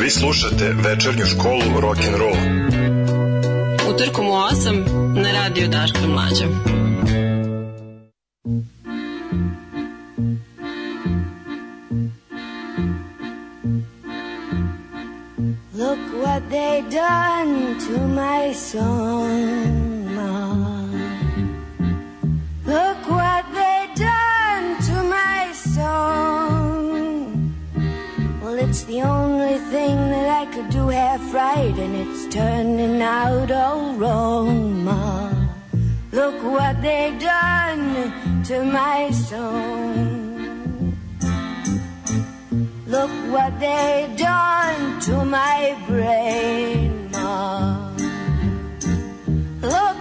Vi slušate večernju školu rock and roll. Utorkom u 8 na radiju Daška Mlađa. Look what they done to my song, Half right, and it's turning out all wrong, Ma. Look what they've done to my song. Look what they've done to my brain, Ma. Look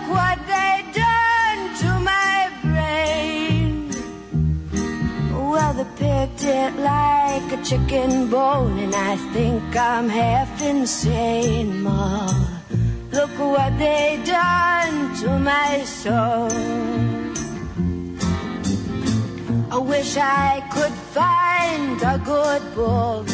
They picked it like a chicken bone, and I think I'm half insane, Ma. Look what they done to my soul. I wish I could find a good book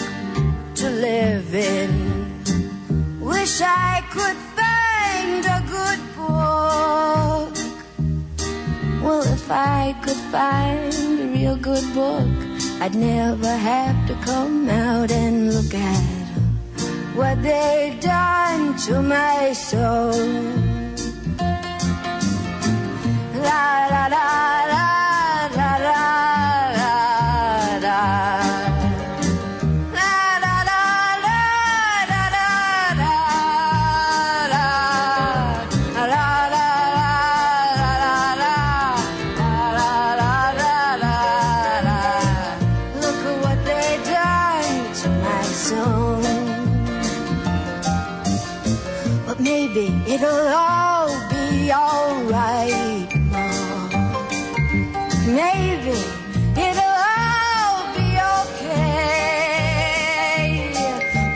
to live in. Wish I could find a good book. Well, if I could find a real good book, I'd never have to come out and look at what they've done to my soul. La la la la it'll all be alright, Mom. Maybe it'll all be okay.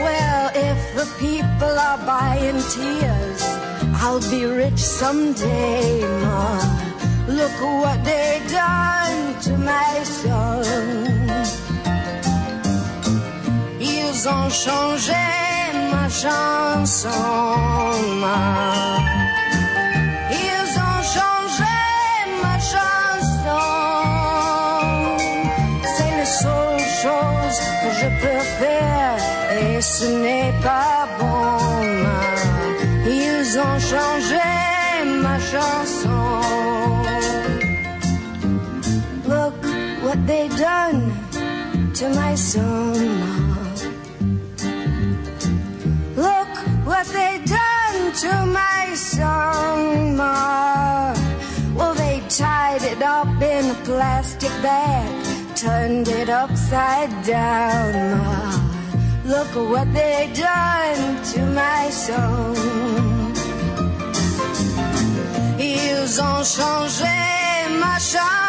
Well, if the people are buying tears, I'll be rich someday, Ma. Look what they done to my soul. Ils ont changé ma chanson. Ils ont changé ma chanson. C'est la seule chose que je peux faire et ce n'est pas bon. Ils ont changé ma chanson. Look what they done to my song, to my song, Ma. Well, they tied it up in a plastic bag, turned it upside down, Ma. Look what they done to my song. Ils ont changé ma chanson.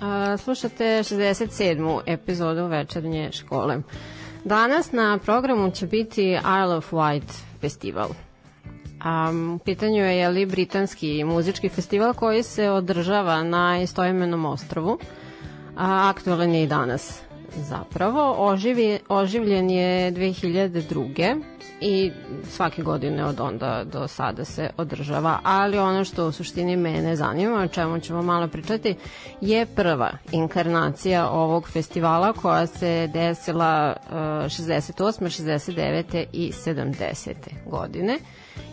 A, Slušate 67. epizodu večernje škole. Danas na programu će biti Isle of Wight festival. A, u pitanju je, je li britanski muzički festival koji se održava na istoimenom ostrovu. A, aktualan je i danas zapravo. Oživi, oživljen je 2002 i svake godine od onda do sada se održava, ali ono što u suštini mene zanima, o čemu ćemo malo pričati, je prva inkarnacija ovog festivala koja se desila uh, 68. 69. i 70. godine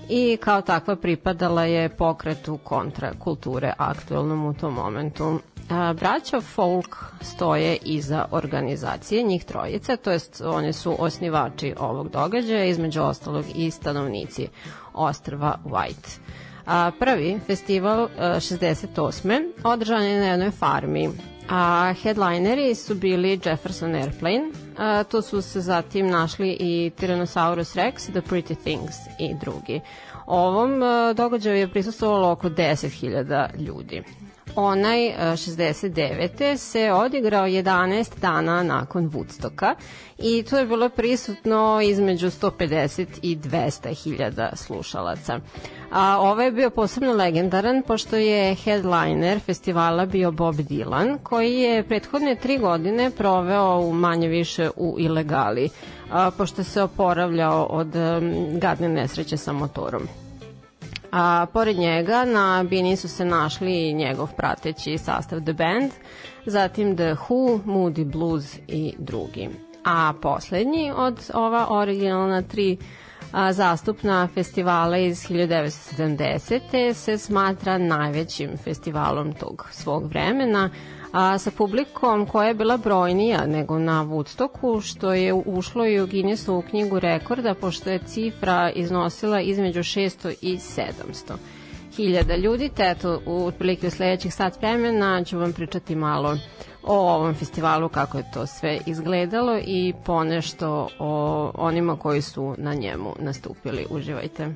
i kao takva pripadala je pokretu kontra kulture aktuelnom u tom momentu. Braća Folk stoje iza organizacije, njih trojica, to jest oni su osnivači ovog događaja, između ostalog i stanovnici ostrva White. A, prvi festival 68. održan je na jednoj farmi a headlineri su bili Jefferson Airplane, a, tu su se zatim našli i Tyrannosaurus Rex, The Pretty Things i drugi. Ovom a, događaju je prisustovalo oko 10.000 ljudi onaj 69. E, se odigrao 11 dana nakon Woodstocka i tu je bilo prisutno između 150 i 200 hiljada slušalaca. A ovaj je bio posebno legendaran pošto je headliner festivala bio Bob Dylan koji je prethodne tri godine proveo u manje više u ilegali a, pošto se oporavljao od gadne nesreće sa motorom. A, pored njega na bini su se našli njegov prateći sastav The Band, zatim The Who, Moody Blues i drugi. A poslednji od ova originalna tri a, zastupna festivala iz 1970. se smatra najvećim festivalom tog svog vremena, a, sa publikom koja je bila brojnija nego na Woodstocku, što je ušlo i u Guinnessovu knjigu rekorda, pošto je cifra iznosila između 600 i 700 hiljada ljudi, te eto, u otprilike u sledećih sat vremena ću vam pričati malo o ovom festivalu, kako je to sve izgledalo i ponešto o onima koji su na njemu nastupili. Uživajte.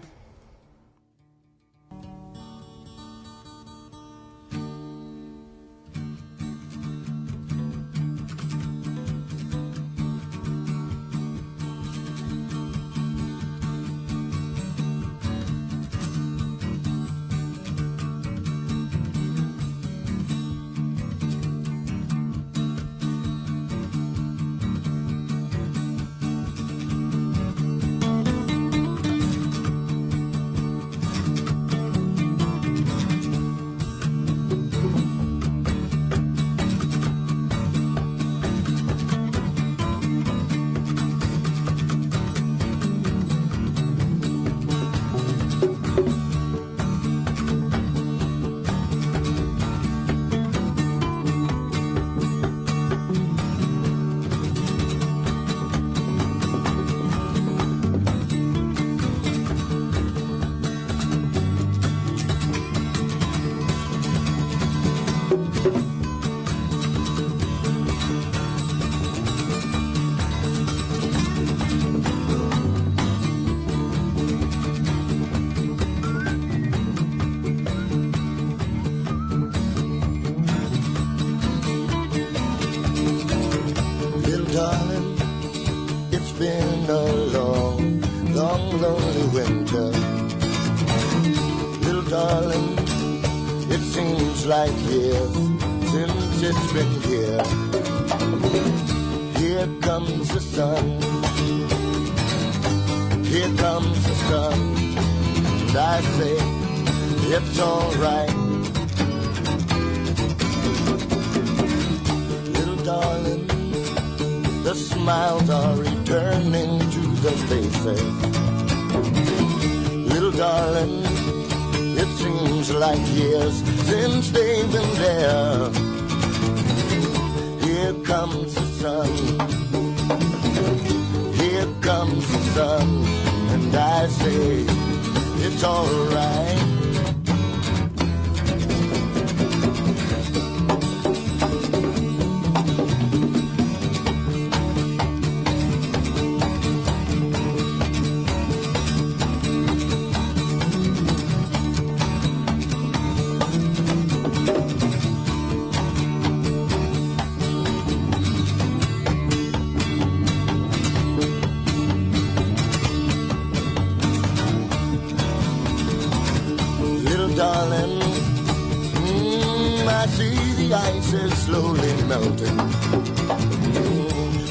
slowly melting.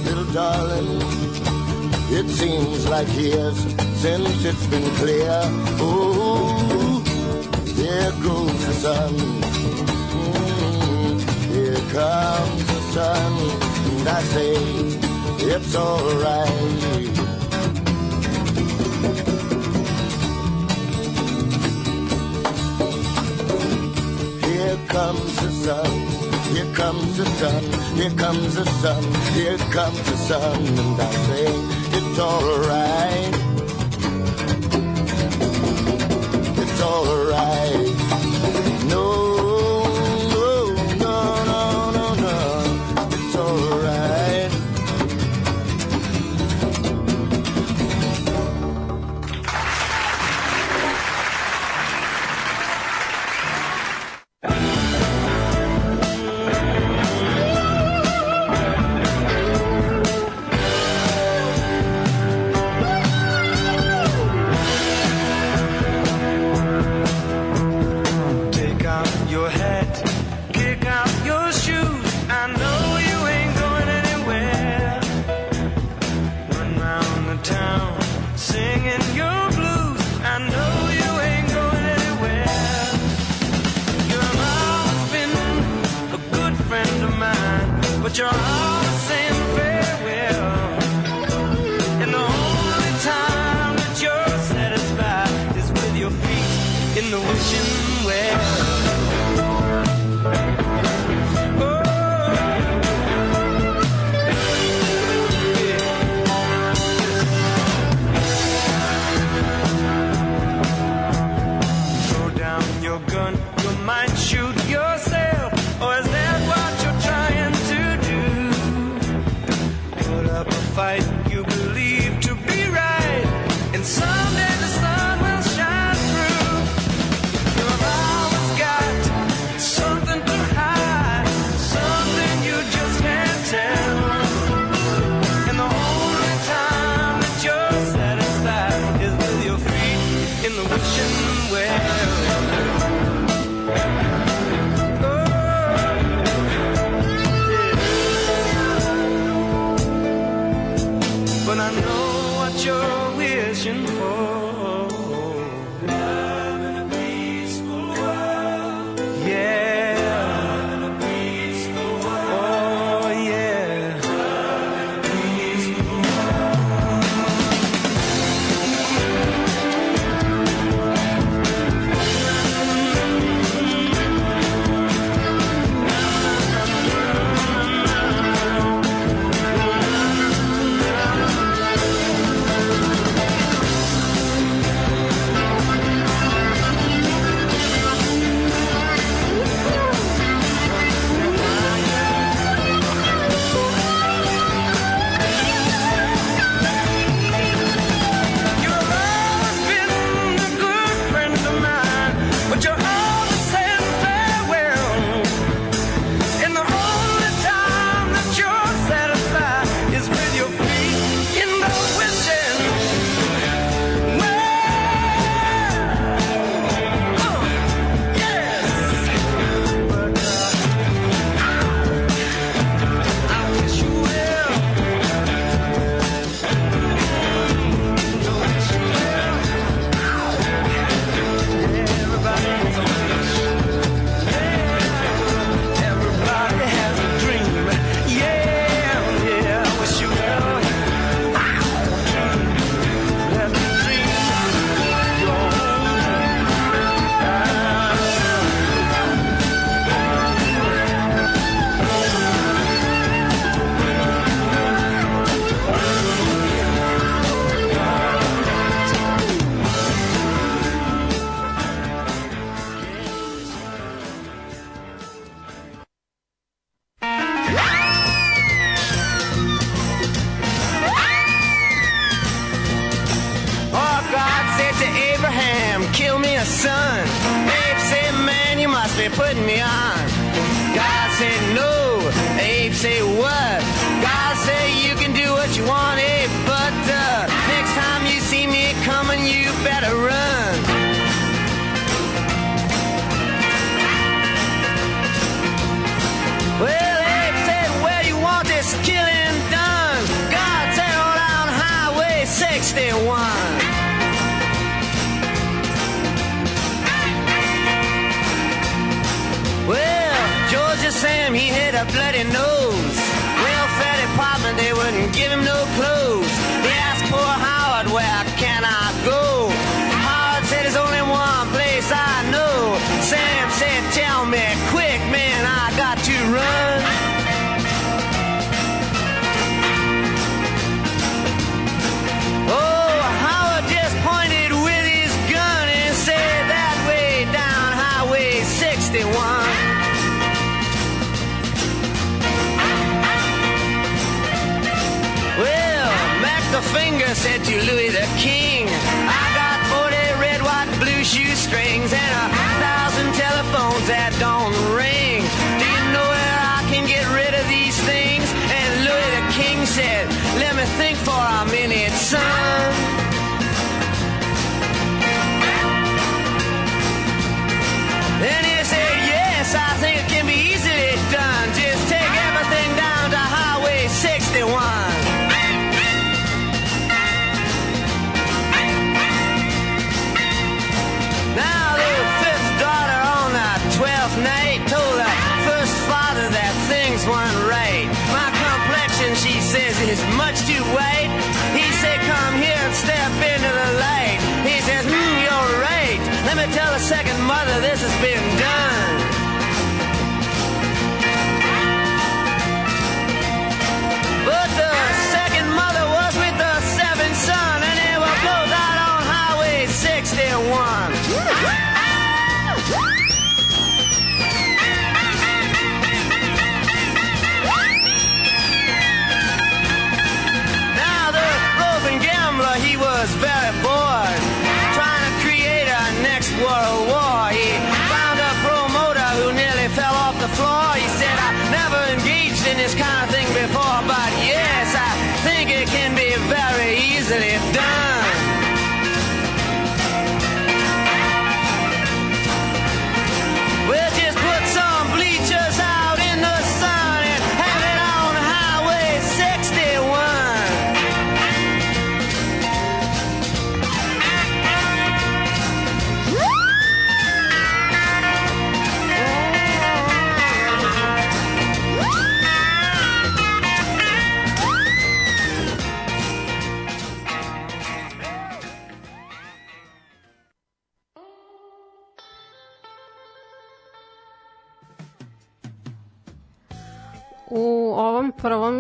Little darling, it seems like years since it's been clear. Oh, there goes the sun. Mm, here comes the sun, and I say it's alright. Here comes the sun. Here comes the sun, here comes the sun, here comes the sun, and I say it's alright. It's alright. Said to Louis the King, I got 40 red, white, blue shoestrings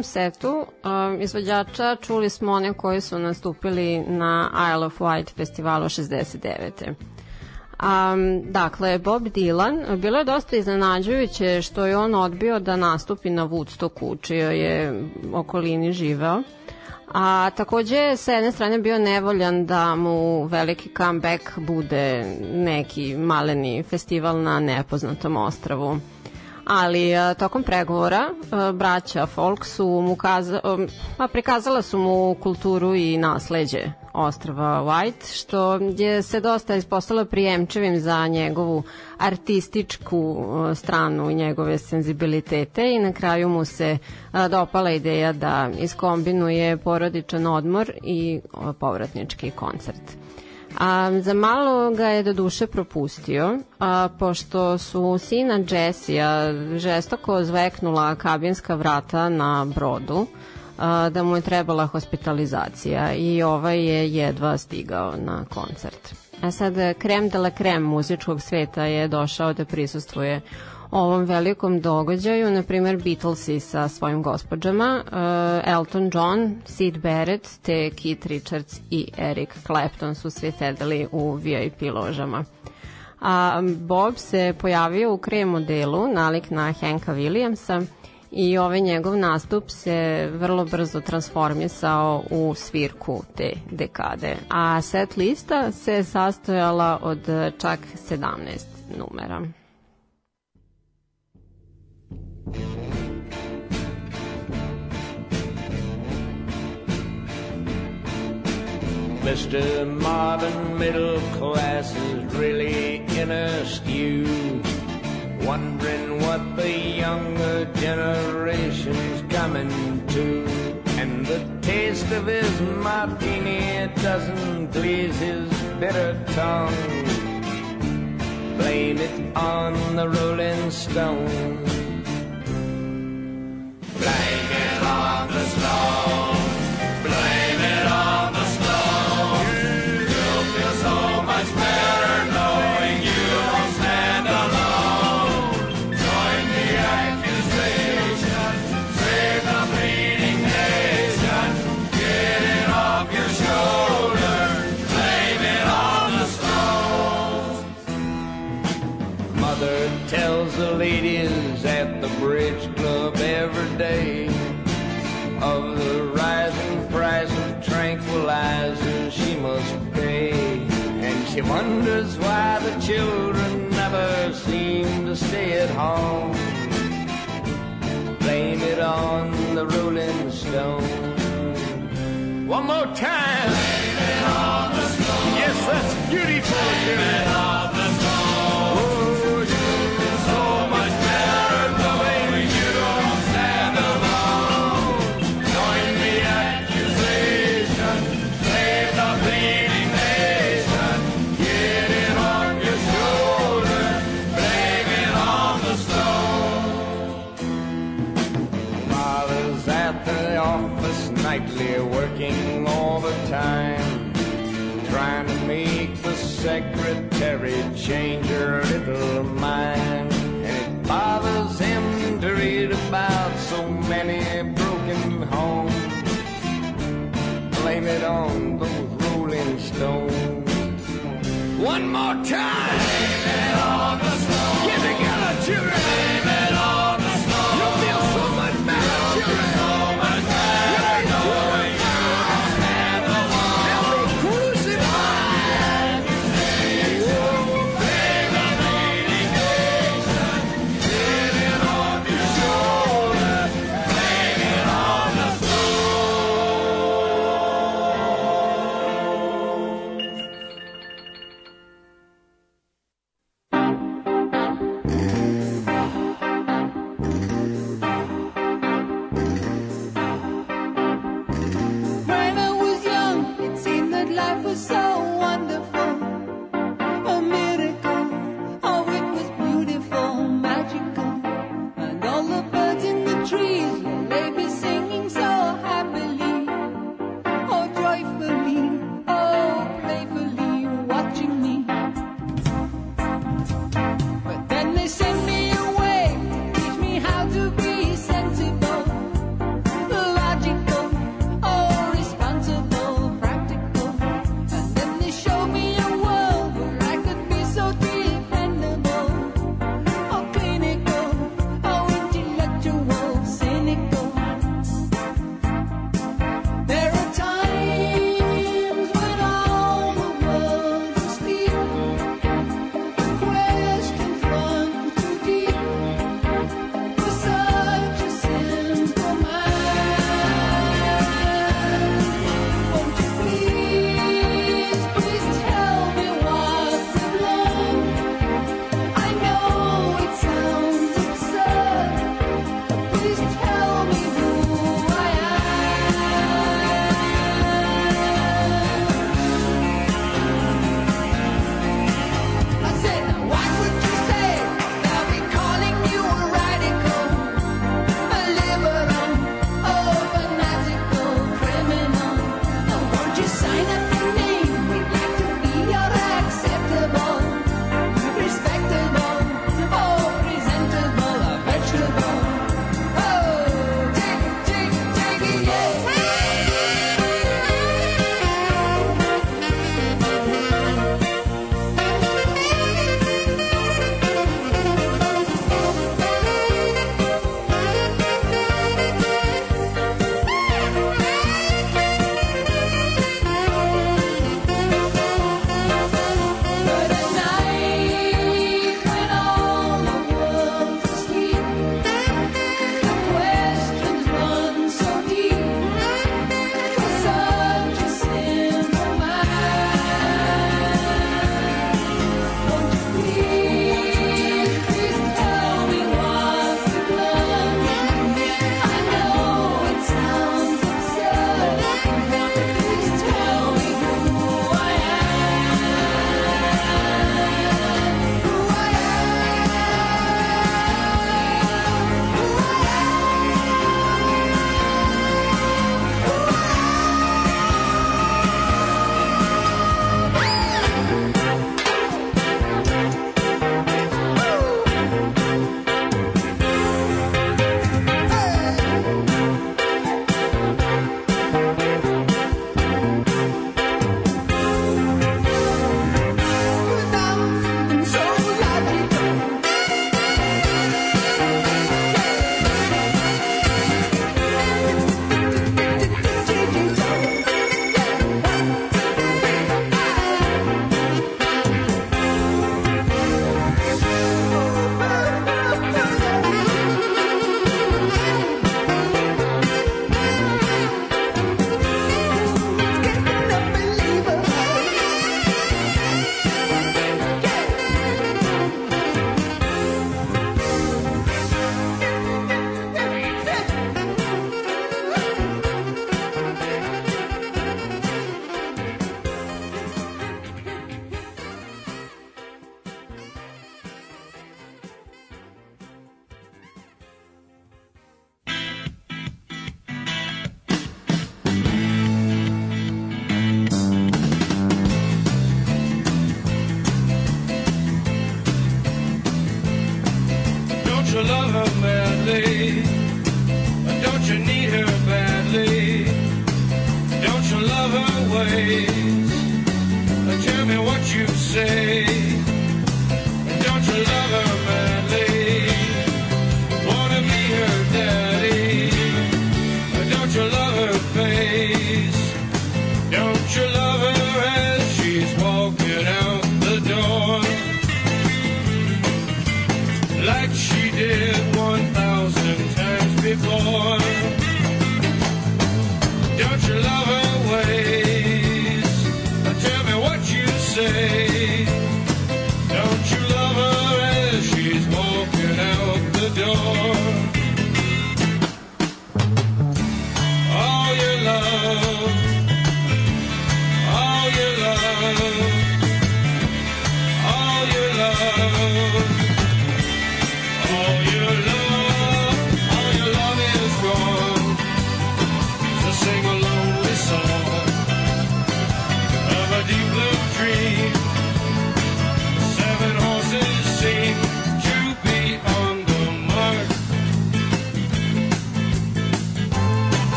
prvom setu um, izvođača čuli smo one koji su nastupili na Isle of Wight festivalu 69. Um, dakle, Bob Dylan, bilo je dosta iznenađujuće što je on odbio da nastupi na Woodstocku, u je okolini živeo. A takođe sa jedne strane bio nevoljan da mu veliki comeback bude neki maleni festival na nepoznatom ostravu ali a, tokom pregovora a, braća Folk su mu kaza, a, pa prikazala su mu kulturu i nasleđe ostrava White, što je se dosta ispostavilo prijemčevim za njegovu artističku a, stranu i njegove senzibilitete i na kraju mu se a, dopala ideja da iskombinuje porodičan odmor i a, povratnički koncert. A, za malo ga je do duše propustio, a, pošto su sina Jessija žestoko zveknula kabinska vrata na brodu, a, da mu je trebala hospitalizacija i ovaj je jedva stigao na koncert. A sad, krem de la krem muzičkog sveta je došao da prisustvuje ovom velikom događaju, na primjer Beatlesi sa svojim gospođama, uh, Elton John, Sid Barrett, te Keith Richards i Eric Clapton su svi sedeli u VIP ložama. A Bob se pojavio u krem modelu, nalik na Hanka Williamsa, i ovaj njegov nastup se vrlo brzo transformisao u svirku te dekade. A set lista se sastojala od čak 17 numera. Mr. Modern Middle Class is really in a stew. Wondering what the younger generation's coming to. And the taste of his martini doesn't please his bitter tongue. Blame it on the Rolling Stones. Blame it on the Stones. Blame children never seem to stay at home. Blame it on the rolling stone. One more time.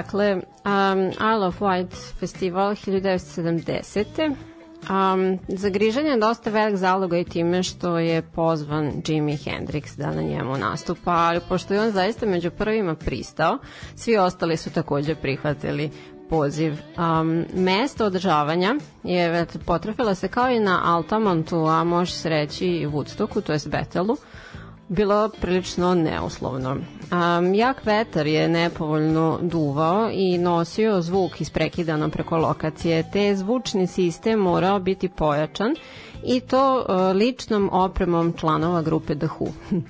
Dakle, um, Isle of Wight festival 1970. Um, zagrižan je dosta velik zaloga i time što je pozvan Jimi Hendrix da na njemu nastupa, ali pošto je on zaista među prvima pristao, svi ostali su takođe prihvatili poziv. Um, mesto održavanja je potrefila se kao i na Altamontu, a može se reći i Woodstocku, to je Bethelu, bilo prilično neuslovno. Um, jak vetar je nepovoljno duvao i nosio zvuk isprekidano preko lokacije, te zvučni sistem morao biti pojačan i to uh, ličnom opremom članova grupe The Who.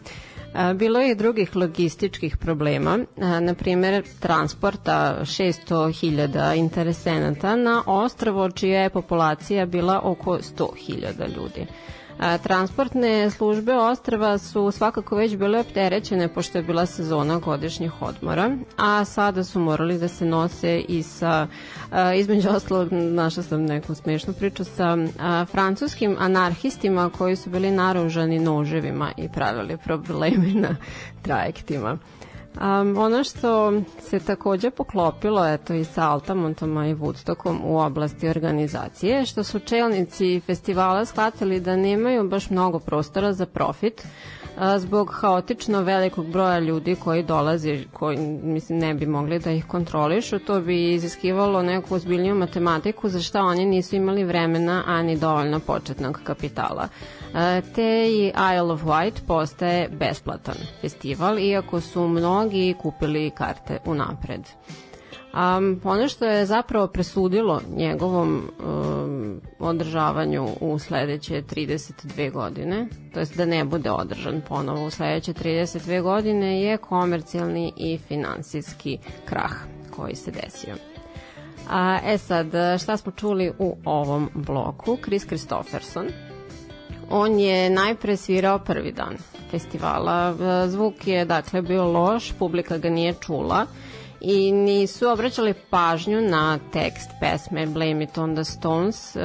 Bilo je i drugih logističkih problema, na primjer transporta 600.000 interesenata na ostravo čija je populacija bila oko 100.000 ljudi. Transportne službe ostrava su svakako već bile opterećene pošto je bila sezona godišnjih odmora, a sada su morali da se nose i sa, između ostalog, našla sam neku smešnu priču, sa francuskim anarhistima koji su bili naružani noževima i pravili probleme na trajektima. Um, ono što se takođe poklopilo eto i sa Altamontoma i Woodstockom u oblasti organizacije, što su čelnici festivala shvatili da nemaju baš mnogo prostora za profit, a, zbog haotično velikog broja ljudi koji dolazi, koji mislim ne bi mogli da ih kontrolišu, to bi iziskivalo neku ozbiljniju matematiku za šta oni nisu imali vremena, a ni dovoljno početnog kapitala. E, te i Isle of Wight postaje besplatan festival, iako su mnogi kupili karte unapred. Um, ono što je zapravo presudilo njegovom um, održavanju u sledeće 32 godine, to jest da ne bude održan ponovo u sledeće 32 godine, je komercijalni i finansijski krah koji se desio. A, e sad, šta smo čuli u ovom bloku? Chris Christopherson, on je najpre svirao prvi dan festivala. Zvuk je dakle bio loš, publika ga nije čula i nisu obraćali pažnju na tekst pesme Blame It on the Stones. E,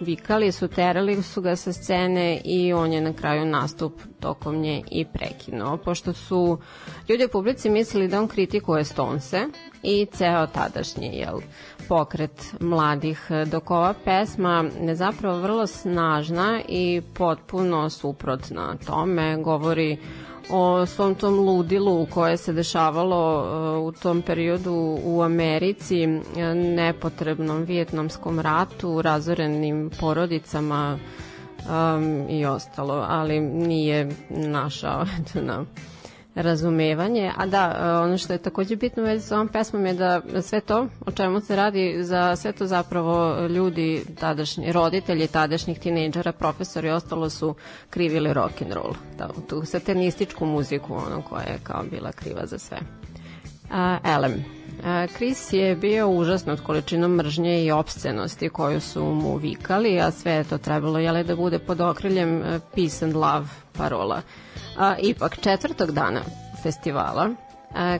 vikali su, terali su ga sa scene i on je na kraju nastup tokom nje i prekinuo. Pošto su ljudi u publici mislili da on kritikuje Stonese i ceo tadašnji jel, pokret mladih, dok ova pesma je zapravo vrlo snažna i potpuno suprotna tome, govori o svom tom ludilu koje se dešavalo uh, u tom periodu u Americi, uh, nepotrebnom vijetnamskom ratu, razorenim porodicama um, i ostalo, ali nije našao eto, razumevanje. A da, uh, ono što je takođe bitno u vezi sa ovom pesmom je da sve to, o čemu se radi, za sve to zapravo ljudi, tadašnji, roditelji tadašnjih tinejdžera, profesori ostalo su krivili rock and roll. Da, tu satanističku muziku, ono koja je kao bila kriva za sve. A, Elem. A, Chris je bio užasno od količinom mržnje i opscenosti koju su mu vikali, a sve je to trebalo jele, da bude pod okriljem e, peace and love parola. A, ipak, četvrtog dana festivala,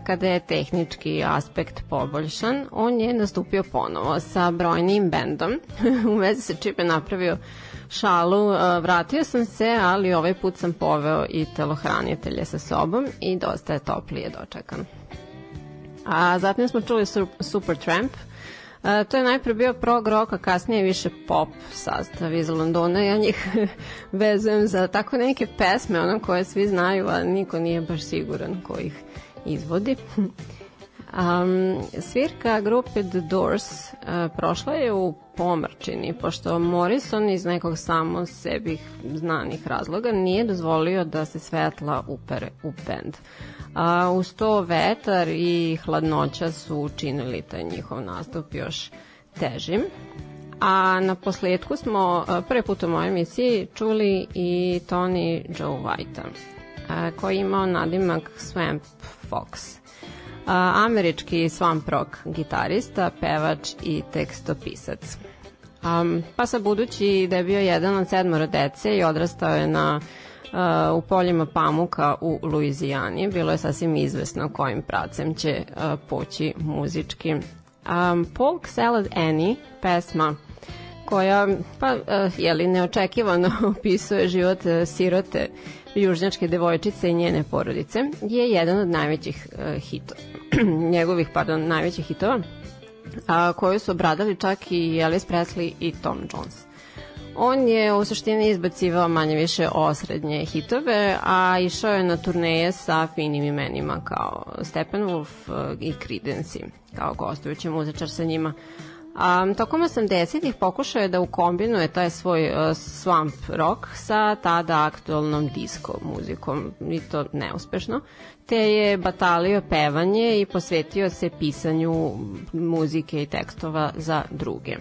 kada je tehnički aspekt poboljšan, on je nastupio ponovo sa brojnim bendom. u vezi se čipe napravio šalu. Vratio sam se, ali ovaj put sam poveo i telohranitelje sa sobom i dosta je toplije dočekan. A zatim smo čuli Super Tramp, Uh, to je najpre bio prog rock, a kasnije više pop sastav iz Londona. Ja njih vezujem za tako neke pesme, ono koje svi znaju, a niko nije baš siguran ko ih izvodi. Um, svirka grupe The Doors uh, prošla je u pomrčini, pošto Morrison iz nekog samo sebih znanih razloga nije dozvolio da se svetla upere u bend. A, uz to vetar i hladnoća su učinili taj njihov nastup još težim. A na posledku smo prvi put u mojoj emisiji čuli i Tony Joe White-a, koji je imao nadimak Swamp Fox. Američki swamp rock gitarista, pevač i tekstopisac. Um, pa sa budući da je bio jedan od sedmora dece i odrastao je na u poljima pamuka u Luizijani. Bilo je sasvim izvesno kojim pracem će uh, poći muzički. Um, Polk Salad Annie, pesma koja pa eh, je li neočekivano opisuje život sirote južnjačke devojčice i njene porodice je jedan od najvećih hitova njegovih pardon najvećih hitova a, koju su obradali čak i Elvis Presley i Tom Jones. On je u suštini izbacivao manje više osrednje hitove, a išao je na turneje sa finim imenima kao Steppenwolf eh, i Creedence kao gostujući muzičar sa njima. A, tokom 80-ih pokušao je da ukombinuje taj svoj uh, swamp rock sa tada aktualnom disco muzikom i to neuspešno, te je batalio pevanje i posvetio se pisanju muzike i tekstova za druge.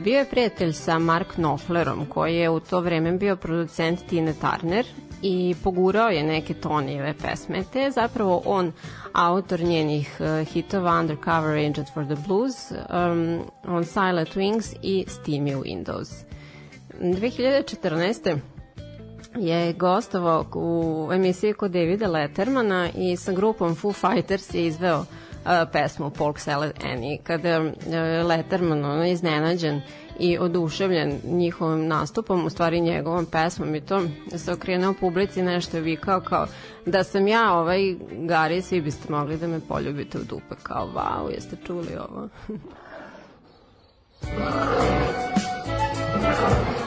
Bio je prijatelj sa Mark Knopflerom, koji je u to vreme bio producent Tine Turner i pogurao je neke Tonijeve pesme, te je zapravo on autor njenih uh, hitova Undercover Agent for the Blues, um, On Silent Wings i Steamy Windows. 2014 je gostovao u emisiji kod Davida Lettermana i sa grupom Foo Fighters je izveo uh, pesmu Polk Salad Annie. Kada je Letterman ono, iznenađen i oduševljen njihovim nastupom, u stvari njegovom pesmom i to se okrenuo publici nešto je vikao kao da sam ja ovaj Gari, svi biste mogli da me poljubite u dupe kao wow, jeste čuli ovo?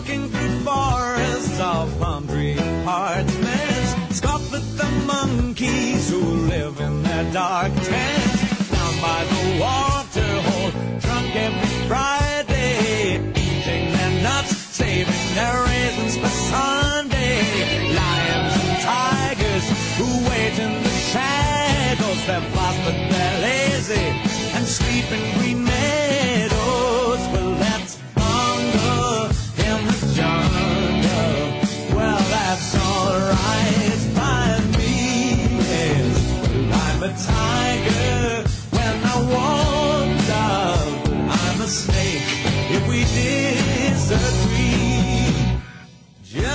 Walking through forests of palm tree apartments, scoff at the monkeys who live in their dark tents. Down by the water hole, drunk every Friday, eating their nuts, saving their raisins for Sunday. Lions and tigers who wait in the shadows, they're fast but they're lazy and sleep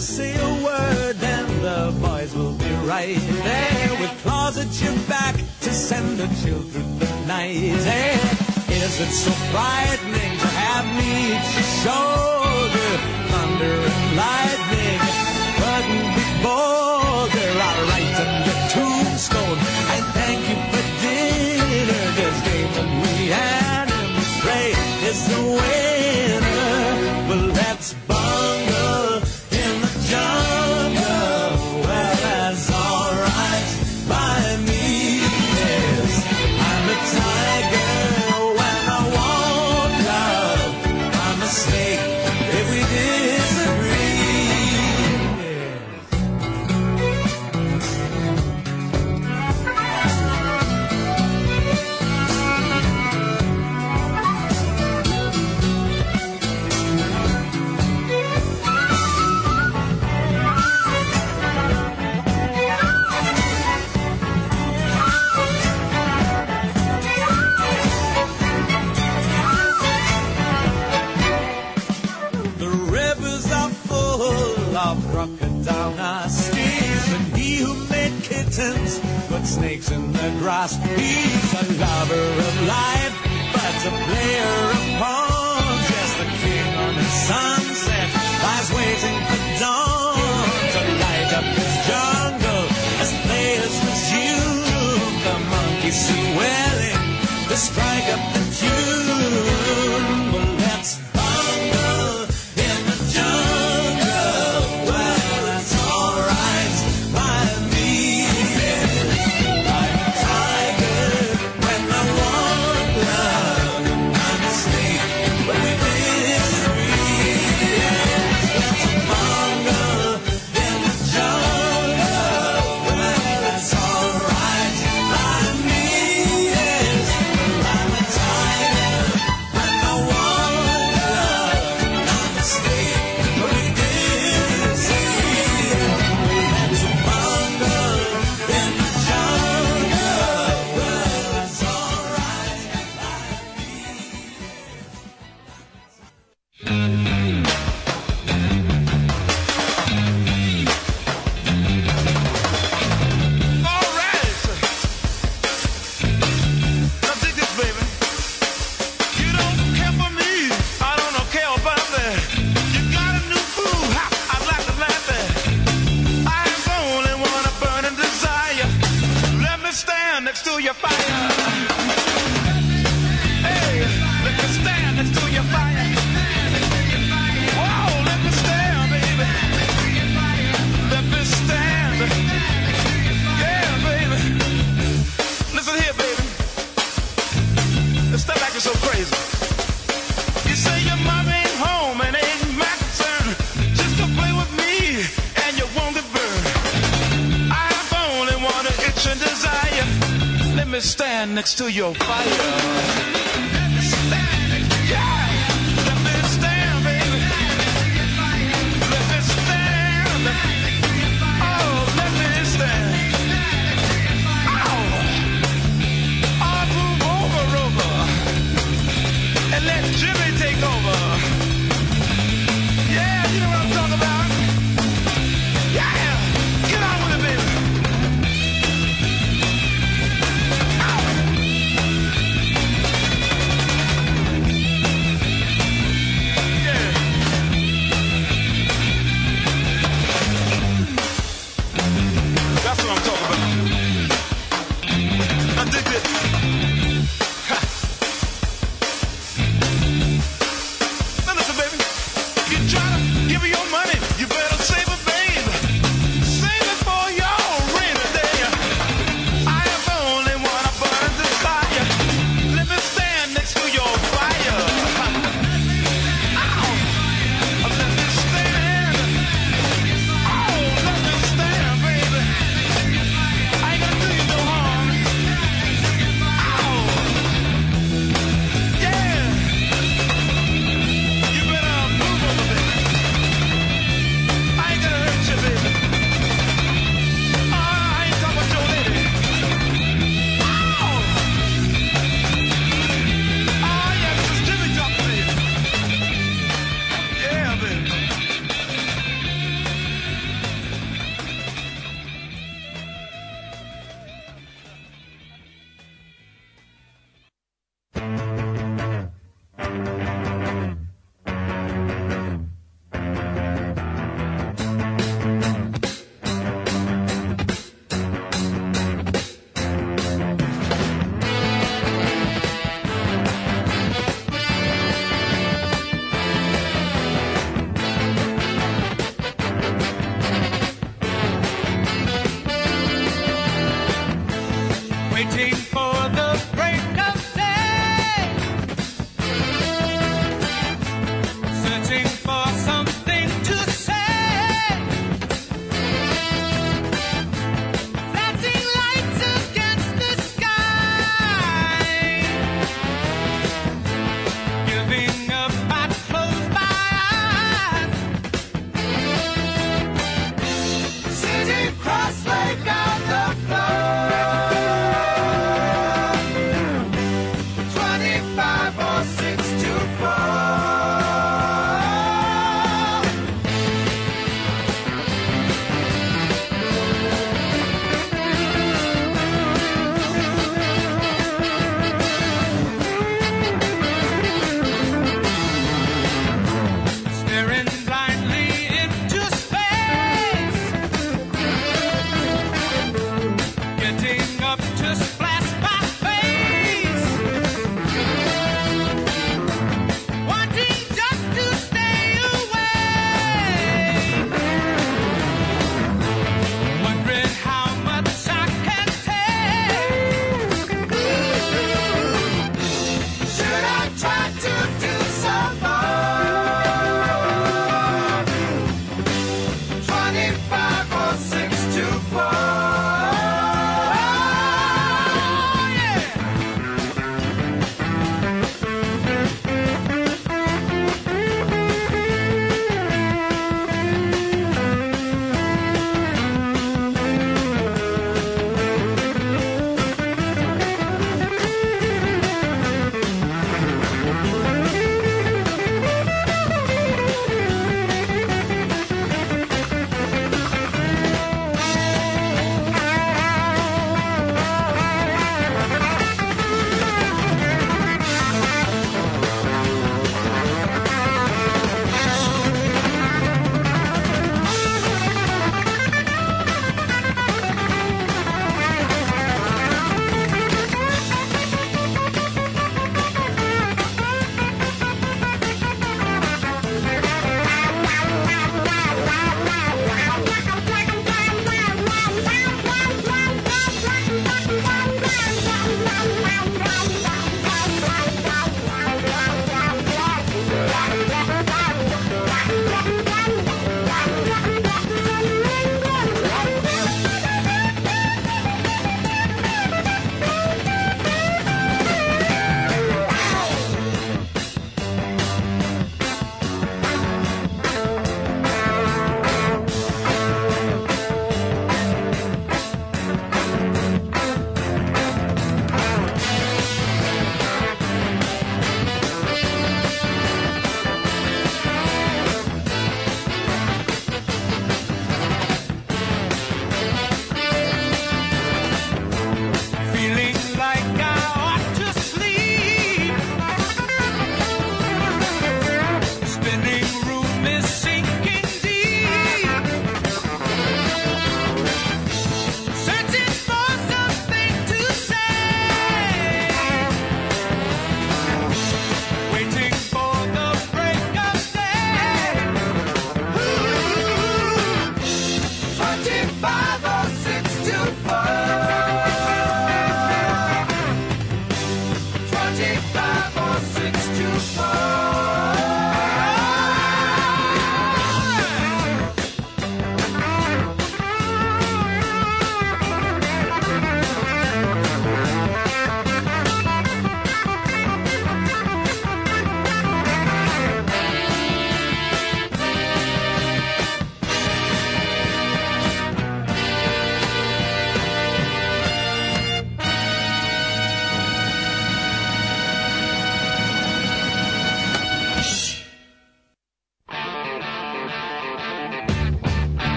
Just say a word and the boys will be right there with claws at your back to send the children the night. Hey, is it so frightening to have me at your shoulder? Thunder and lightning couldn't be bolder. I'll write on your tombstone.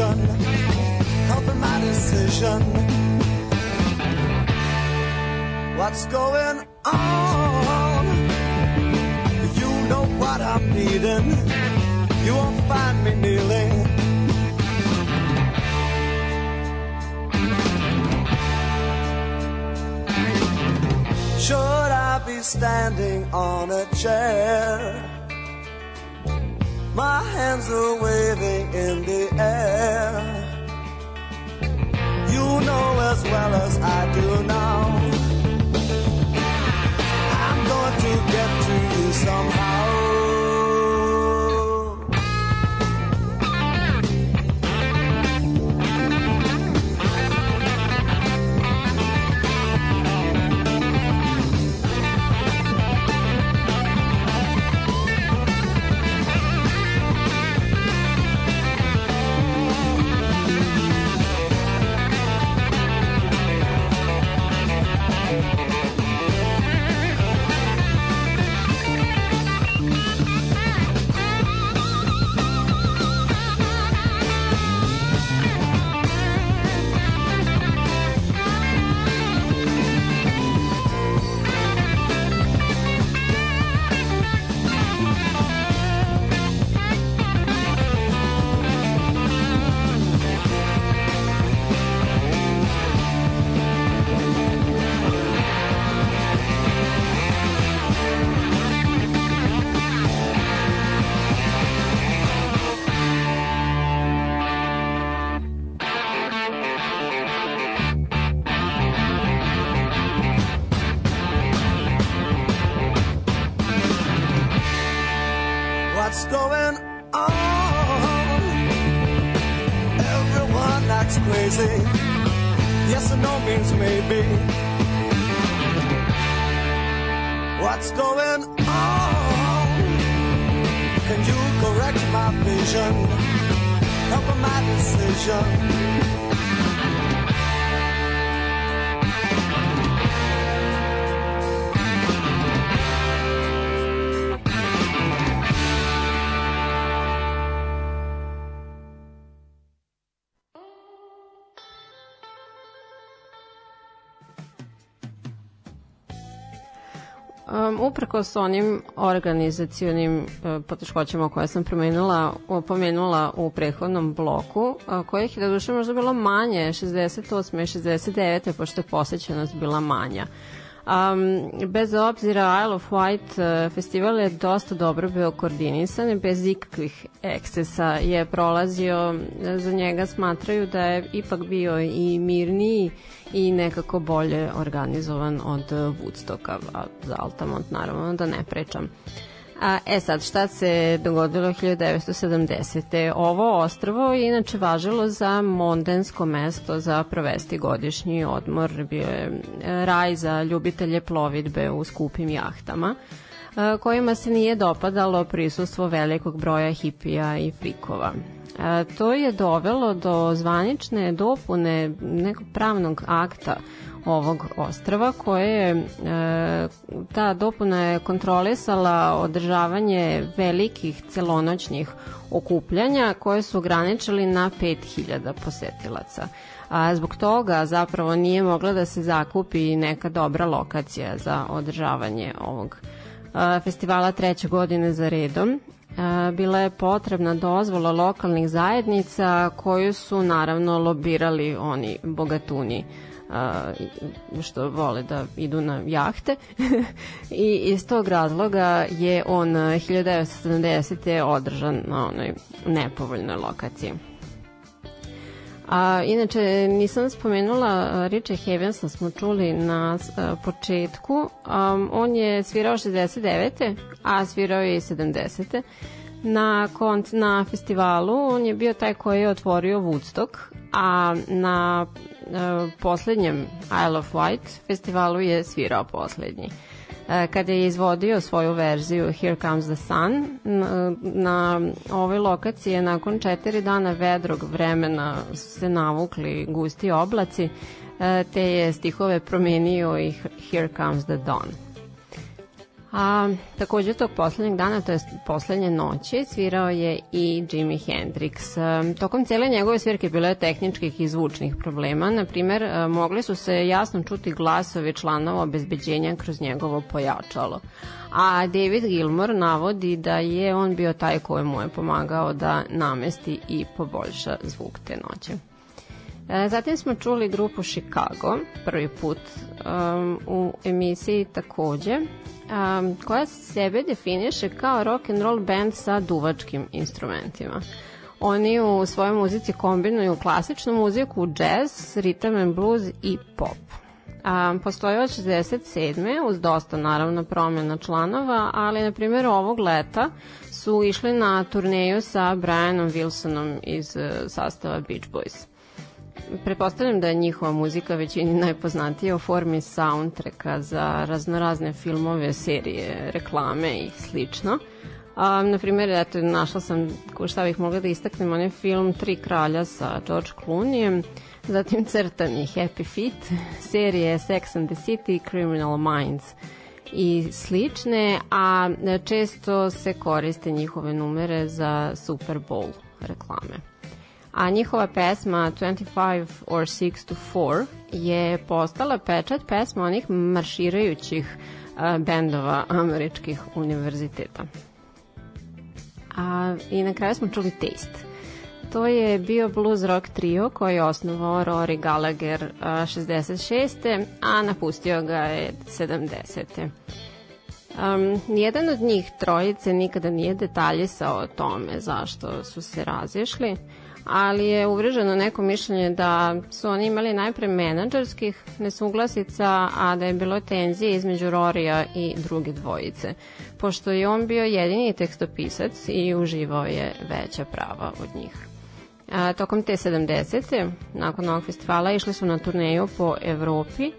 My vision? Help my decision. What's going on? You know what I'm needing, you won't find me kneeling. Should I be standing on a chair? My hands are waving in the air. You know as well as I do now. Um, uprko s onim organizacionim uh, poteškoćama koje sam promenula, pomenula u prethodnom bloku, uh, kojih je da duše možda bilo manje 68. i 69. pošto je posjećenost bila manja. Um, bez obzira Isle of Wight uh, festival je dosta dobro bio koordinisan bez ikakvih ekscesa je prolazio, za njega smatraju da je ipak bio i mirniji i nekako bolje organizovan od Woodstocka, a za Altamont naravno da ne prečam. A, e sad, šta se dogodilo 1970. Ovo ostrvo je inače važilo za mondensko mesto za provesti godišnji odmor. Bio je e, raj za ljubitelje plovidbe u skupim jahtama e, kojima se nije dopadalo prisustvo velikog broja hipija i frikova. To je dovelo do zvanične dopune nekog pravnog akta ovog ostrava koje je ta dopuna je kontrolisala održavanje velikih celonoćnih okupljanja koje su ograničili na 5000 posetilaca. A zbog toga zapravo nije mogla da se zakupi neka dobra lokacija za održavanje ovog e, festivala treće godine za redom bila je potrebna dozvola lokalnih zajednica koju su naravno lobirali oni bogatuni što vole da idu na jahte i iz tog razloga je on 1970. održan na onoj nepovoljnoj lokaciji. A, inače, nisam spomenula Richa Havensa, smo čuli na a, početku. Um, on je svirao 69. a svirao je i 70. Na, konc, na festivalu on je bio taj koji je otvorio Woodstock, a na a, poslednjem Isle of Wight festivalu je svirao poslednji. Kada je izvodio svoju verziju Here Comes the Sun na, na ovoj lokaciji je nakon četiri dana vedrog vremena se navukli gusti oblaci e, te je stihove promenio i Here Comes the Dawn A takođe tog poslednjeg dana, to je poslednje noći, svirao je i Jimi Hendrix. E, tokom cele njegove svirke bilo je tehničkih i zvučnih problema. Na primer, e, mogli su se jasno čuti glasovi članova obezbeđenja kroz njegovo pojačalo. A David Gilmore navodi da je on bio taj koji mu je pomagao da namesti i poboljša zvuk te noći. E, Zatim smo čuli grupu Chicago, prvi put um, u emisiji takođe, um, koja sebe definiše kao rock and roll band sa duvačkim instrumentima. Oni u svojoj muzici kombinuju klasičnu muziku, jazz, rhythm and blues i pop. A, postoje od 67. uz dosta naravno promjena članova, ali na primjer ovog leta su išli na turneju sa Brianom Wilsonom iz uh, sastava Beach Boys pretpostavljam da je njihova muzika većini najpoznatija u formi soundtracka za raznorazne filmove, serije, reklame i slično. A, na primjer, eto, našla sam, šta bih mogla da istaknem, onaj film Tri kralja sa George Clooneyem, zatim crtani Happy Feet, serije Sex and the City, Criminal Minds i slične, a često se koriste njihove numere za Super Bowl reklame a njihova pesma 25 or 6 to 4 je postala pečat pesma onih marširajućih uh, bendova američkih univerziteta. A, I na kraju smo čuli Taste. To je bio blues rock trio koji je osnovao Rory Gallagher uh, 66. a napustio ga je 70. Um, nijedan od njih trojice nikada nije detaljisao o tome zašto su se razišli, ali je uvreženo neko mišljenje da su oni imali najpre menadžerskih nesuglasica, a da je bilo tenzije između Rorija i druge dvojice, pošto je on bio jedini tekstopisac i uživao je veća prava od njih. A, tokom te 70. nakon ovog festivala išli su na turneju po Evropi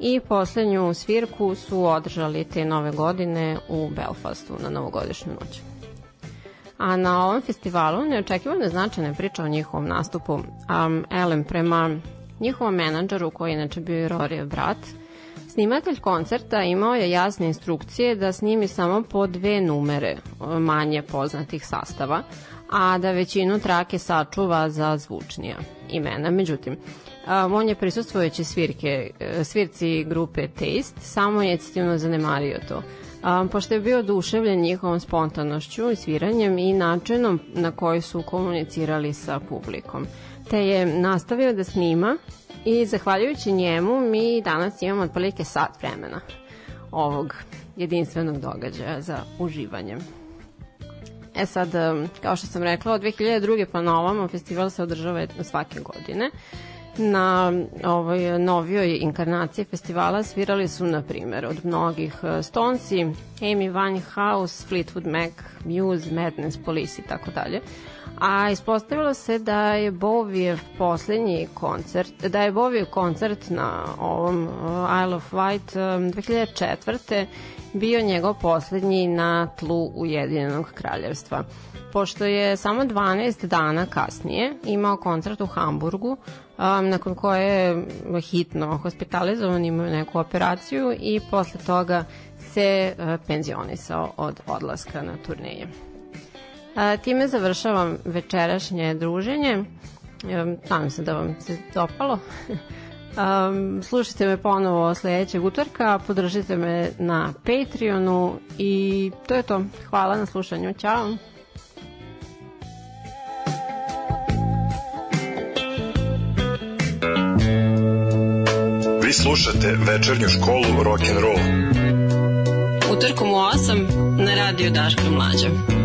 i poslednju svirku su održali te nove godine u Belfastu na novogodišnju noć. A na ovom festivalu neočekivano je značajna priča o njihovom nastupu. Um, Ellen, prema njihovom menadžeru, koji je inače bio i Rorijev brat, Snimatelj koncerta imao je jasne instrukcije da snimi samo po dve numere manje poznatih sastava, a da većinu trake sačuva za zvučnija imena. Međutim, on je prisustvujući svirke, svirci grupe Taste, samo je citivno zanemario to um, pošto je bio oduševljen njihovom spontanošću i sviranjem i načinom na koji su komunicirali sa publikom. Te je nastavio da snima i zahvaljujući njemu mi danas imamo otprilike sat vremena ovog jedinstvenog događaja za uživanje. E sad, kao što sam rekla, od 2002. pa na ovamo festival se održava svake godine na ovoj novijoj inkarnaciji festivala svirali su, na primjer, od mnogih e, Stonesi, Amy Winehouse, Fleetwood Mac, Muse, Madness, Police i tako dalje. A ispostavilo se da je Bovijev poslednji koncert, da je Bovijev koncert na ovom e, Isle of Wight 2004. E, bio njegov poslednji na tlu Ujedinjenog kraljevstva pošto je samo 12 dana kasnije imao koncert u Hamburgu, um, nakon koje je hitno hospitalizovan, imao neku operaciju i posle toga se uh, penzionisao od odlaska na turneje. A, time završavam večerašnje druženje. Um, nadam se da vam se dopalo. Um, slušajte me ponovo sledećeg utorka, podržite me na Patreonu i to je to. Hvala na slušanju. Ćao! Slušate večernju školu rock and roll. Utorkom u 8 na radio Daška Mlađa.